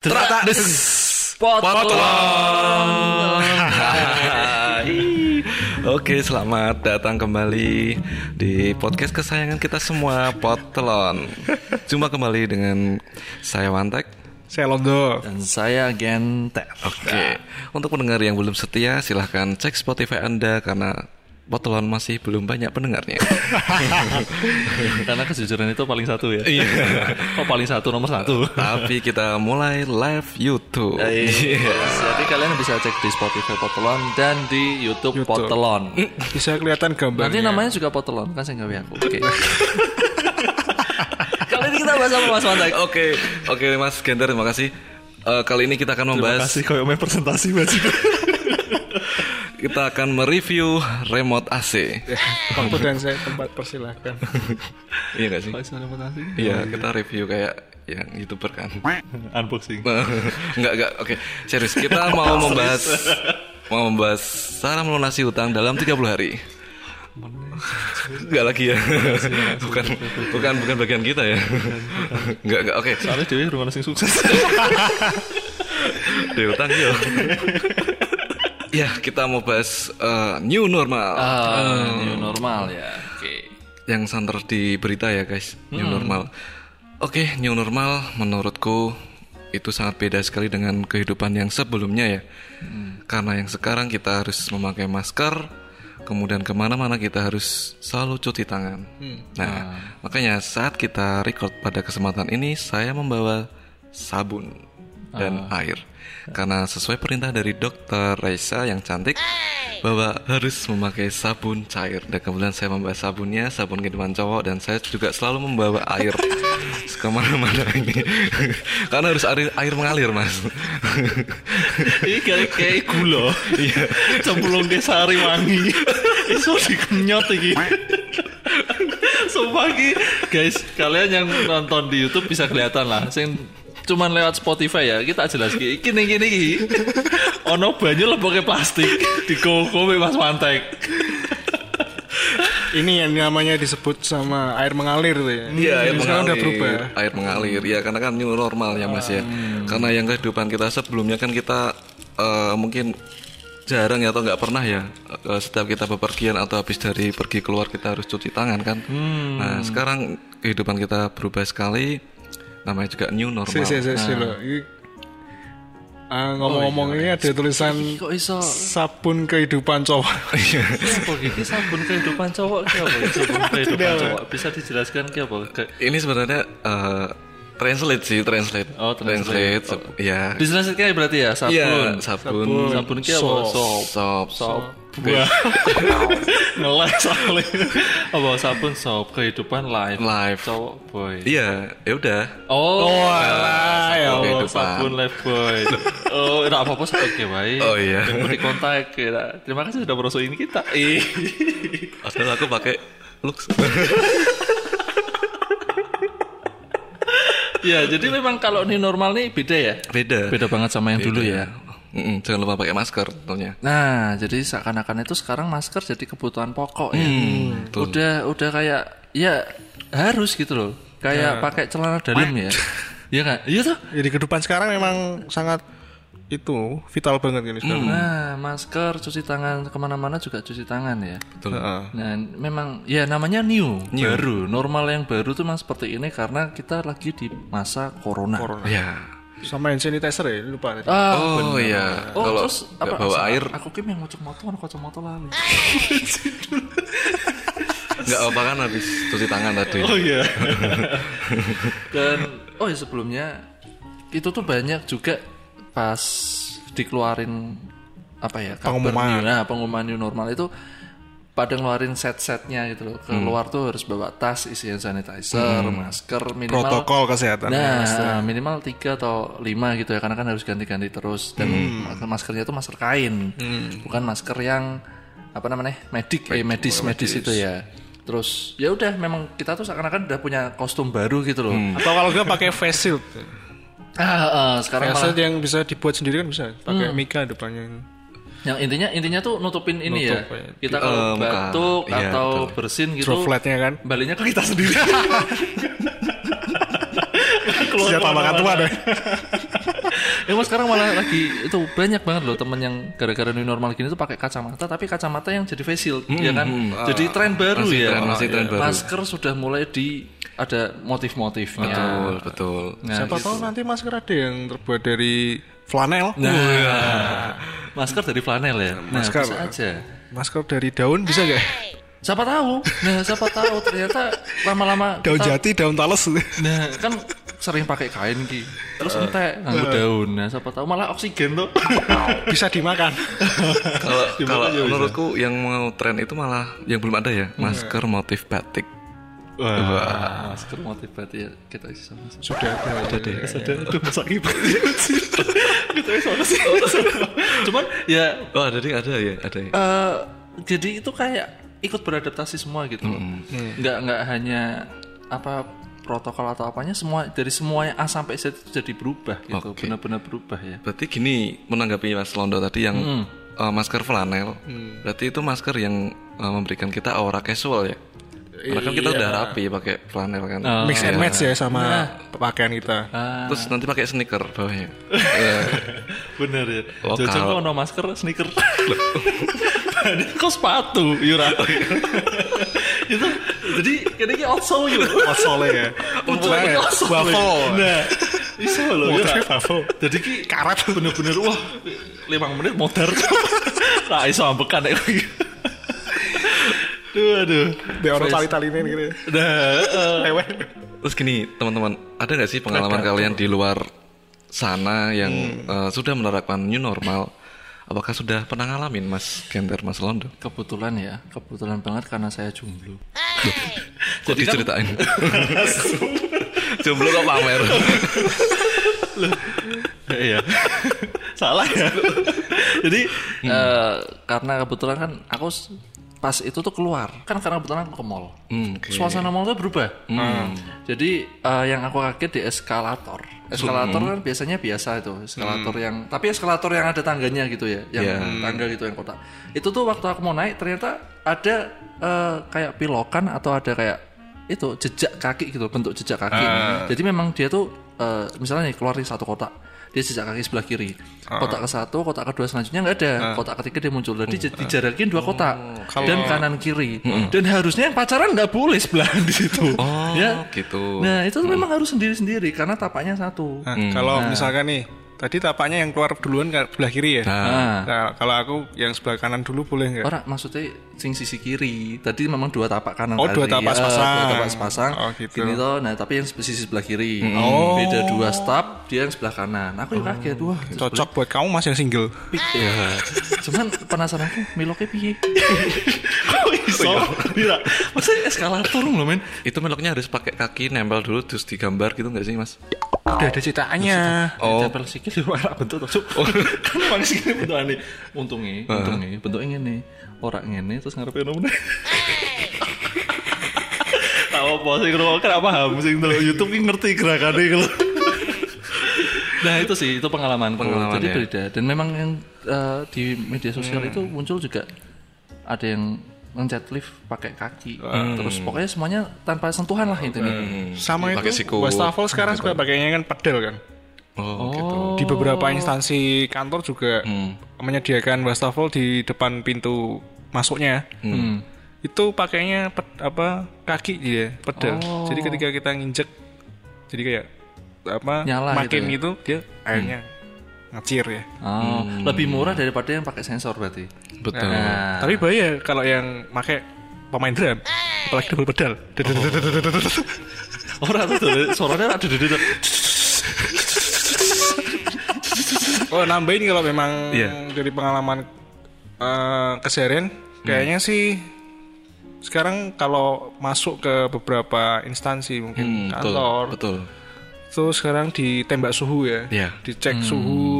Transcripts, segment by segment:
Ternyata Potong. Oke, selamat datang kembali di podcast kesayangan kita semua, Potelon. Jumpa kembali dengan saya Wantek. Saya Londo. Dan saya Gentet. Oke, untuk pendengar yang belum setia, silahkan cek Spotify Anda karena Potelon masih belum banyak pendengarnya. Karena kejujuran itu paling satu ya. Iya. oh paling satu nomor satu. Tapi kita mulai live YouTube. Iya. Jadi kalian bisa cek di Spotify Potelon dan di YouTube, YouTube. Potelon. Bisa kelihatan gambarnya. Nanti namanya juga Potelon kan saya nggak aku. Oke. Kali ini kita bahas apa Mas Wantek? Oke, oke Mas Genter, terima kasih. Eh, kali ini kita akan membahas koyo main presentasi Mas. kita akan mereview remote AC. Waktu dan saya tempat persilahkan. iya gak sih? presentasi. Iya, kita review kayak yang youtuber kan. Unboxing. enggak, enggak. Oke, serius. Kita mau membahas mau membahas cara melunasi utang dalam 30 hari. Enggak lagi ya. bukan bukan bukan bagian kita ya. Enggak, enggak. Oke. Soalnya Dewi rumah sing sukses. Di utang yuk. Ya, kita mau bahas eh, new normal. Ah, new normal ya. Oke. yang santer di berita ya guys. New normal. Oke new normal menurutku itu sangat beda sekali dengan kehidupan yang sebelumnya ya. Karena yang sekarang kita harus memakai masker kemudian ke mana-mana kita harus selalu cuci tangan. Nah makanya saat kita record pada kesempatan ini saya membawa sabun dan air karena sesuai perintah dari dokter Raisa yang cantik bahwa harus memakai sabun cair dan kemudian saya membawa sabunnya sabun kehidupan cowok dan saya juga selalu membawa air ke mana-mana ini karena harus air, air mengalir mas Ini kayak kayak gula. Iya. Cemplung ke sari wangi. Iso dikenyot iki. Sumpah iki, guys, kalian yang nonton di YouTube bisa kelihatan lah. Sing cuman lewat Spotify ya, kita jelas ning kene iki. Ono banyu leboke plastik di koko Mas Mantek. Ini yang namanya disebut sama air mengalir tuh ya. Iya, air Sekarang mengalir. udah berubah. Air mengalir ya karena kan new normal ya Mas ya. Karena yang kehidupan kita sebelumnya kan kita eh, mungkin jarang ya atau nggak pernah ya eh, setiap kita bepergian atau habis dari pergi keluar kita harus cuci tangan kan. Nah, sekarang kehidupan kita berubah sekali. Namanya juga new normal. Si, si, si, si, loh. Ini- Ah, ngomong-ngomong ini ada tulisan Kok iso sabun kehidupan cowok. apa iki sabun kehidupan cowok ki apa? Sabun kehidupan cowok bisa dijelaskan ki apa? Ke- Ini sebenarnya eh, translate sih, translate. Oh, translate. sep- Ya. Dijelaskan kayak berarti ya sabun. Iya, sabun. Sabun ki apa? Sop. Sop. Sop. Ngeles soalnya. Apa sabun sop kehidupan live. Live. Cowok boy. Iya, ya udah. Oh, alah, ya Oh, kehidupan. sabun live boy. Oh, enggak apa-apa sih oke baik. Oh, iya. Penting kontak ya. Terima kasih sudah merosokin kita. Ih. Padahal aku pakai Lux. ya, jadi memang kalau ini normal nih beda ya. Beda. Beda banget sama yang dulu ya. Mm-mm, jangan lupa pakai masker tentunya. Nah, jadi seakan-akan itu sekarang masker jadi kebutuhan pokok ya. betul. udah udah kayak ya harus gitu loh. Kayak pakai celana dalam ya. Iya kan? Iya tuh. Jadi kehidupan sekarang memang sangat itu vital banget ini sekarang. Nah, masker, cuci tangan ke mana-mana juga cuci tangan ya. Betul. Nah, memang ya namanya new, baru, normal yang baru tuh mas seperti ini karena kita lagi di masa corona. Ya. Sama hand sanitizer ya, lupa tadi. Ah, Oh iya. oh Kalau terus nggak apa? bawa sa- air, Aku kim yang ngocok motor, aku kacamata lali. nggak apa kan habis cuci tangan tadi. Oh iya. Dan oh ya sebelumnya itu tuh banyak juga pas dikeluarin apa ya Pengumuman. new- nah pengumuman new normal itu pada ngeluarin set-setnya gitu loh. Keluar tuh harus bawa tas isian sanitizer masker minimal Protokol kesehatan. nah minimal tiga atau lima gitu ya karena kan harus ganti-ganti terus. Dan maskernya tuh masker kain bukan masker yang apa namanya medik eh medis medis itu ya. Terus ya udah memang kita tuh seakan-akan udah punya kostum baru gitu loh. Atau kalau enggak pakai face shield. ah, ah, sekarang Face malah shield yang bisa dibuat sendiri kan bisa. Pakai mika depannya. Yang intinya intinya tuh nutupin ini ya Nutup, ya. kita Eh, kalau muka. batuk Iya, atau betul. bersin gitu Dropletnya kan. baliknya ke kita sendiri Senjata makan tua deh. Ya mas sekarang malah lagi itu banyak banget loh temen yang gara-gara new normal gini tuh pakai kacamata tapi kacamata yang jadi face shield ya kan. Jadi tren baru Masih ya. tren, masih tren baru. Masker sudah mulai di ada motif-motifnya. Betul, betul. Nah, Siapa tahu nanti masker ada yang terbuat dari flanel. Nah, masker dari flanel ya. Nah, Masker. bisa aja. Masker dari daun bisa gak? Siapa tahu? Nah, siapa tahu ternyata lama-lama Daun kita- jati, daun tales. Nah, kan sering pakai kain ki. Terus entek nganggo daun. Nah, siapa tahu malah oksigen tuh. bisa dimakan. Kalau kalau menurutku yang mau tren itu malah yang belum ada ya, masker motif batik. Wah, masker motif berarti ya kita isi sama sih. Sudah ada. Ada deh. Ada, aduh masa kibat Kita sama sih. Cuman ya Oh, ada deh, ada ya, ada ya. eh, jadi itu kayak ikut beradaptasi semua gitu loh. Nggak nggak hanya apa protokol atau apanya semua dari semuanya A sampai Z itu jadi berubah gitu. Oke. Benar-benar berubah ya. Berarti gini menanggapi Mas Londo tadi yang eh, masker flanel. Berarti itu masker yang eh, memberikan kita aura casual ya. Karena kan kita udah rapi pakai flanel kan. Oh. Mix and match ya sama pakaian kita. Terus nanti pakai sneaker bawahnya. Bener ya. Lokal. Jajan kok ono masker sneaker. Ini kok sepatu, Yura. itu jadi kayaknya ini also you. Osole ya. Also. Waffle. Nah, iso loh Yura. Motifnya waffle. Jadi ki karat bener-bener wah lima menit modar. Nah, iso ambekan ya. Duh, aduh. Biar orang tali-talinin gitu. Nah, eh, Lewat. Terus gini teman-teman, ada nggak sih pengalaman kalian di luar sana yang eh, sudah menerapkan new normal? Apakah sudah pernah ngalamin Mas Genter, Mas Londo? kebetulan ya, kebetulan banget karena saya jomblo. Kok diceritain? Jomblo kok pamer? Iya. Salah ya. Jadi eh, karena kebetulan kan aku pas itu tuh keluar kan karena kebetulan aku ke mall. Hmm, oke. Suasana mall tuh berubah. Jadi eh, yang aku kaget di eskalator. Eskalator kan biasanya biasa itu, eskalator yang tapi eskalator yang ada tangganya gitu ya, yang Yeah. tangga gitu yang kotak. Itu tuh waktu aku mau naik ternyata ada eh, kayak pilokan atau ada kayak itu jejak kaki gitu, bentuk jejak kaki. Jadi memang dia tuh eh, misalnya nih keluar di satu kotak, dia jejak kaki sebelah kiri. Kotak ke satu, kotak kedua selanjutnya nggak ada. Kotak ketiga dia muncul. Jadi j- dijarakin dua kotak dan kanan kiri. Dan harusnya yang pacaran nggak boleh sebelahan di situ. Oh, ya. gitu. Nah itu tuh memang harus sendiri-sendiri karena tapaknya satu. Nah, kalau misalkan nih, tadi tapaknya yang keluar duluan ke sebelah kiri ya. Nah, Nah, kalau aku yang sebelah kanan dulu boleh nggak? orang maksudnya sing sisi kiri. Tadi memang dua tapak kanan Oh, dua tapak Ya, sepasang. Dua tapak sepasang. Oh, gitu. Gini toh. Nah tapi yang sisi sebelah kiri. Oh. Beda dua step, dia yang sebelah kanan. Aku yang kaget wah. itu Cocok buat kamu mas yang single. Ya. Cuman penasaran aku miloknya piye? Iso? Mira, maksudnya eskalator loh men. Itu meloknya harus pakai kaki nempel dulu terus digambar gitu nggak sih Mas? Udah ada citaannya. Oh. Tempel sikit di warna bentuk tuh. kan emang sikit bentuk aneh. Untungnya, untungnya bentuknya ngene. Orang ngene terus ngarepe ono meneh. Tak apa sih kalau kan paham sing ndelok YouTube ki ngerti gerakannya kalau. Nah itu sih itu pengalaman Pengalaman, Jadi ya. beda dan memang yang eh, di media sosial itu muncul juga ada yang ngecat lift pakai kaki terus pokoknya semuanya tanpa sentuhan lah itu nih. Sama Pakai itu, siku. wastafel sekarang suka pakainya kan pedal kan. Oh, gitu. Di beberapa instansi kantor juga menyediakan wastafel di depan pintu masuknya. Hmm. Itu pakainya ped- apa kaki dia pedal. Oh. Jadi ketika kita nginjek, jadi kayak apa Nyala makin gitu itu dia airnya ngacir ya. Oh, lebih murah daripada yang pakai sensor berarti. Betul. Nah, Tapi bahaya kalau yang pakai pemain drum, apalagi double pedal. orang tuh tuh, suaranya ada di Oh nambahin kalau memang Iya. dari pengalaman eh, keseharian, kayaknya sih sekarang kalau masuk ke beberapa instansi mungkin Hmm, betul, kantor, betul. itu sekarang ditembak suhu ya, Iya. dicek suhu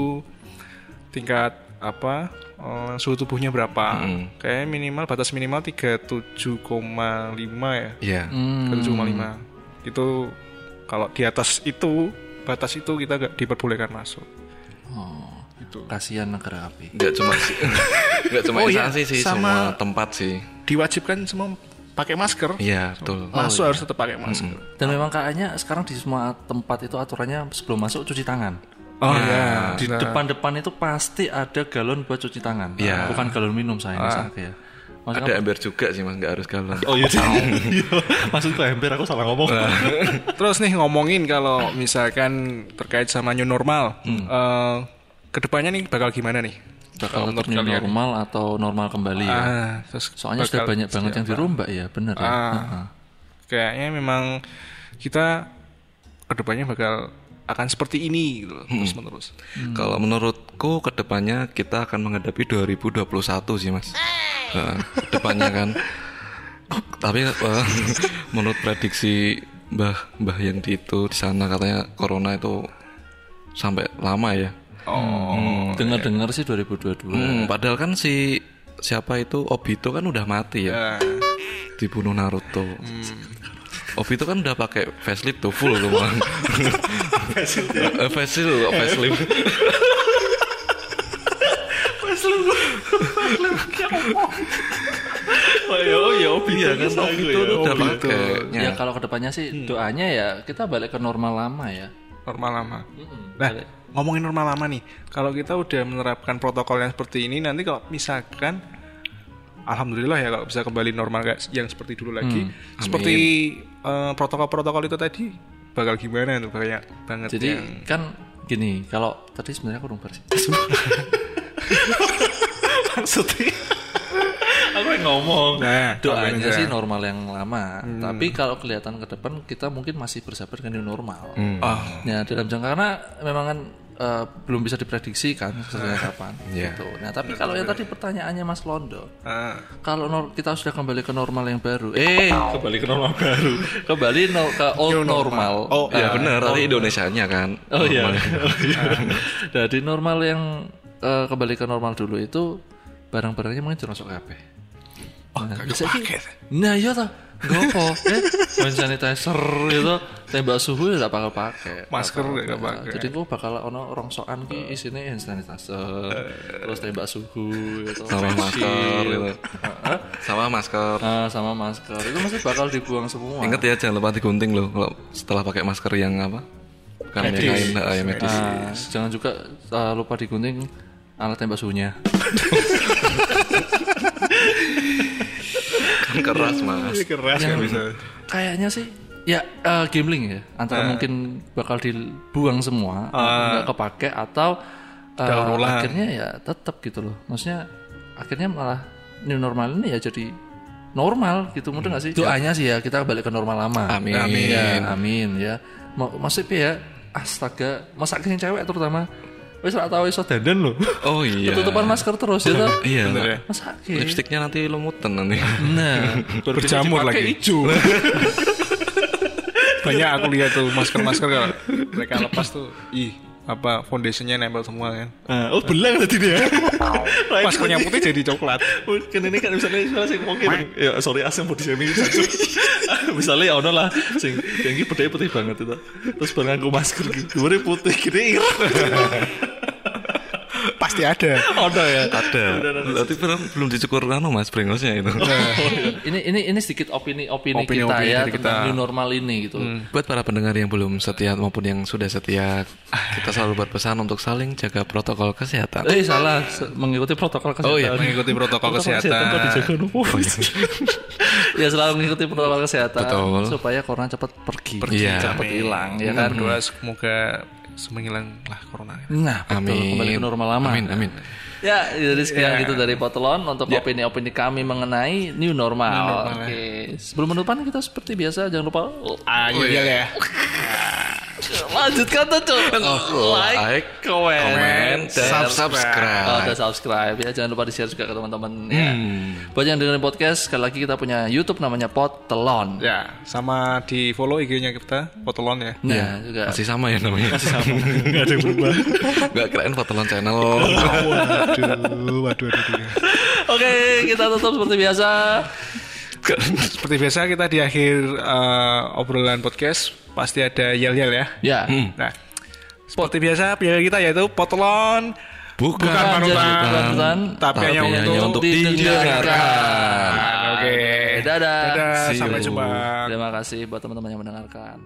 tingkat apa eh, suhu tubuhnya berapa, Hmm. kayaknya minimal batas minimal 37,5 ya, Iya. Hmm. 37,5 itu kalau di atas itu batas itu kita gak diperbolehkan masuk. Oh, kasihan negara api. Nggak cuma nggak cuma Oh, iya. sih, Sama- semua tempat sih. diwajibkan semua pakai masker. Iya, betul. Masuk harus tetap pakai masker. Dan memang kayaknya sekarang di semua tempat itu aturannya sebelum masuk cuci tangan. Oh ya. Di depan-depan itu pasti ada galon buat cuci tangan. Iya. Bukan galon minum saya ini salah ya. Maksudnya Ada ember juga sih mas, nggak harus galon. Oh iya, maksudku ember aku salah ngomong. Terus nih ngomongin kalau misalkan terkait sama new normal, eh, ke depannya nih bakal gimana nih? Bakal tetap new normal atau normal kembali ya. Ah, terus Soalnya sudah banyak banget yang dirombak ya, bener ya. Ah. Heeh. kayaknya memang kita ke depannya bakal akan seperti ini gitu, terus menerus. Kalau menurutku ke depannya kita akan menghadapi 2021 sih mas. Heeh, ke depannya kan. Tapi eh, menurut prediksi mbah mbah yang di itu di sana katanya corona itu sampai lama ya. Oh, Dengar-dengar sih 2022. Hmm, padahal kan si siapa itu Obito kan udah mati ya, ya. dibunuh Naruto. Obito kan udah pakai facelift tuh full tuh bang. Eh, facelift, facelift. Oh iya, oh iya, Iya kan Obito tuh udah pakai. Ya kalau ke depannya sih doanya ya kita balik ke normal lama ya. normal lama. Nah, ngomongin normal lama nih, kalau kita udah menerapkan protokol yang seperti ini, nanti kalau misalkan, alhamdulillah ya kalau bisa kembali normal kayak yang seperti dulu lagi, seperti eh, protokol-protokol itu tadi, bakal gimana tuh banyak banget Jadi yang kan gini, kalau tadi sebenarnya aku rumbar sih. Maksudnya aku yang ngomong. Nah, Doanya sih normal yang lama. Tapi kalau kelihatan ke depan kita mungkin masih bersabar dengan normal. oh, Ya dalam jangka karena memang kan eh, belum bisa diprediksi kan sebenarnya kapan Iya. gitu. Nah tapi kalau yang tadi pertanyaannya Mas Londo, ah, kalau nor- kita sudah kembali ke normal yang baru, eh kembali ke normal baru, kembali no- ke old normal. Oh, Ya benar, tapi Indonesianya kan. Oh iya. Normal. Nah, di normal yang eh, kembali ke normal dulu itu barang-barangnya mungkin termasuk kabeh. oh, Nah, bisa. Nah, iya toh. Apa, eh, hand sanitizer itu tembak suhu ya gak bakal pakai. Masker Gak gak apa-apa. pakai. Jadi gua bakal ono rongsokan ki isine hand sanitizer, terus tembak suhu gitu. Sama masker gitu. Sama masker. Sama masker. Itu masih bakal dibuang semua. Ingat ya jangan lupa digunting loh kalau setelah pakai masker yang apa? Bukan yang Medis. kain, ah, yang medis. Ah, jangan juga uh, lupa digunting alat tembak suhunya. Kan keras mas. keras kan bisa. Kayaknya sih ya eh, gambling ya antara mungkin bakal dibuang semua atau nggak kepake atau eh, ulang. akhirnya ya tetap gitu loh maksudnya akhirnya malah new normal ini ya jadi normal gitu mudah nggak sih doanya sih ya kita balik ke normal lama Amin. amin ya amin ya maksudnya ya astaga masa yang cewek terutama wis ora tau iso dandan loh Oh iya. ketutupan masker terus ya toh Iya. Bener ya? masa Lipstiknya nanti lumutan nanti. nah Berjamur lagi. hijau Banyak aku lihat tuh masker-masker kalau mereka lepas tuh, ih apa foundationnya nempel semua kan. Ah, oh belang tadi dia. Maskernya putih jadi coklat. kan ini kan misalnya misalnya sing mungkin ya sorry asing body shaming misalnya ya ono lah sing yang bedanya putih banget itu. Terus bareng aku masker gitu putih gini Pasti ada. ono ya Ada. Berarti belum belum dicukur anu mas brengosnya itu. ini ini ini sedikit opini opini, Opini- kita opini ya tentang kita. new normal ini gitu Buat para pendengar yang belum setia maupun yang sudah setia, kita selalu berpesan untuk saling jaga protokol kesehatan. eh salah mengikuti protokol kesehatan Oh iya, mengikuti protokol kesehatan. dijaga nopo? ya selalu mengikuti protokol kesehatan Betul. supaya corona cepat pergi, Iya. cepat hilang ya kan Berdoa semoga menghilang lah corona. Nah, betul. Amin. Kembali ke normal lama. Amin, amin. Ya, jadi sekian gitu dari Potelon untuk opini-opini kami mengenai new normal. Oke. Sebelum menutupan kita seperti biasa jangan lupa Ayo ya. lanjutkan tuh Cuk. like, like, comment, comment, dan Oh, subscribe. dan subscribe ya. Jangan lupa di-share juga ke teman-teman ya. Buat yang dengerin podcast, sekali lagi kita punya YouTube namanya Potelon. Ya, sama di follow IG-nya kita, Potolon ya. Nah, juga Masih sama ya namanya. Masih sama. Enggak ada yang berubah. Gak keren Fotolan channel. waduh, waduh, waduh, waduh. Oke, kita tutup seperti biasa. Seperti biasa kita di akhir eh, obrolan podcast pasti ada yel-yel ya. Ya. Nah, seperti biasa pilihan kita yaitu Potolon Bukan, Bukan panutan, panutan, tapi hanya untuk didengarkan. Oke. Dadah. Dadah, See sampai you. jumpa. Terima kasih buat teman-teman yang mendengarkan.